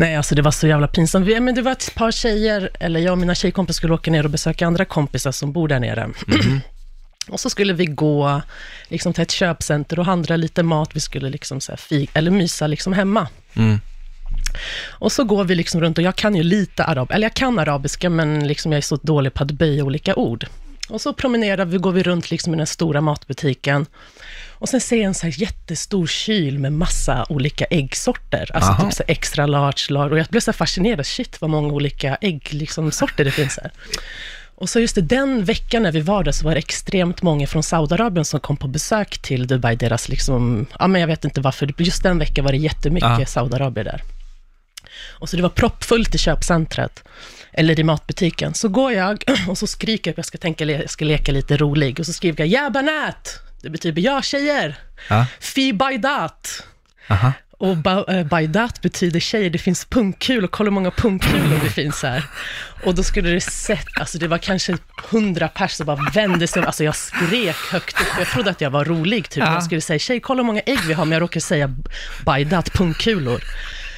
Nej, alltså det var så jävla pinsamt. Vi, men det var ett par tjejer, eller jag och mina tjejkompisar skulle åka ner och besöka andra kompisar som bor där nere. Och så skulle vi gå liksom, till ett köpcenter och handla lite mat. Vi skulle liksom, så här, fi- eller mysa liksom, hemma. Mm. Och så går vi liksom runt och jag kan ju lite arab, eller jag kan arabiska, men liksom jag är så dålig på att böja olika ord. Och så promenerar vi, går vi runt liksom i den stora matbutiken. Och sen ser jag en så här jättestor kyl med massa olika äggsorter. Alltså Aha. typ så extra large, large. Och jag blev så fascinerad. Shit, vad många olika äggsorter liksom, sorter det finns här. Och så just det, den veckan när vi var där så var det extremt många från Saudiarabien som kom på besök till Dubai. Deras liksom, ja men jag vet inte varför, just den veckan var det jättemycket Ja. Saudiarabier där. Och så det var proppfullt i köpcentret, eller i matbutiken. Så går jag och så skriker jag, jag ska, tänka, jag ska leka lite rolig, och så skriver jag ja banat, det betyder ja tjejer, Ja. fi baidat. Aha. Och ba, eh, baidat betyder tjejer, det finns pungkulor, kolla hur många pungkulor det finns här. Och då skulle det sett, alltså det var kanske hundra pers som bara vände sig, alltså jag skrek högt upp, jag trodde att jag var rolig typ, Ja. jag skulle säga tjej, kolla hur många ägg vi har, men jag råkade säga baidat, pungkulor.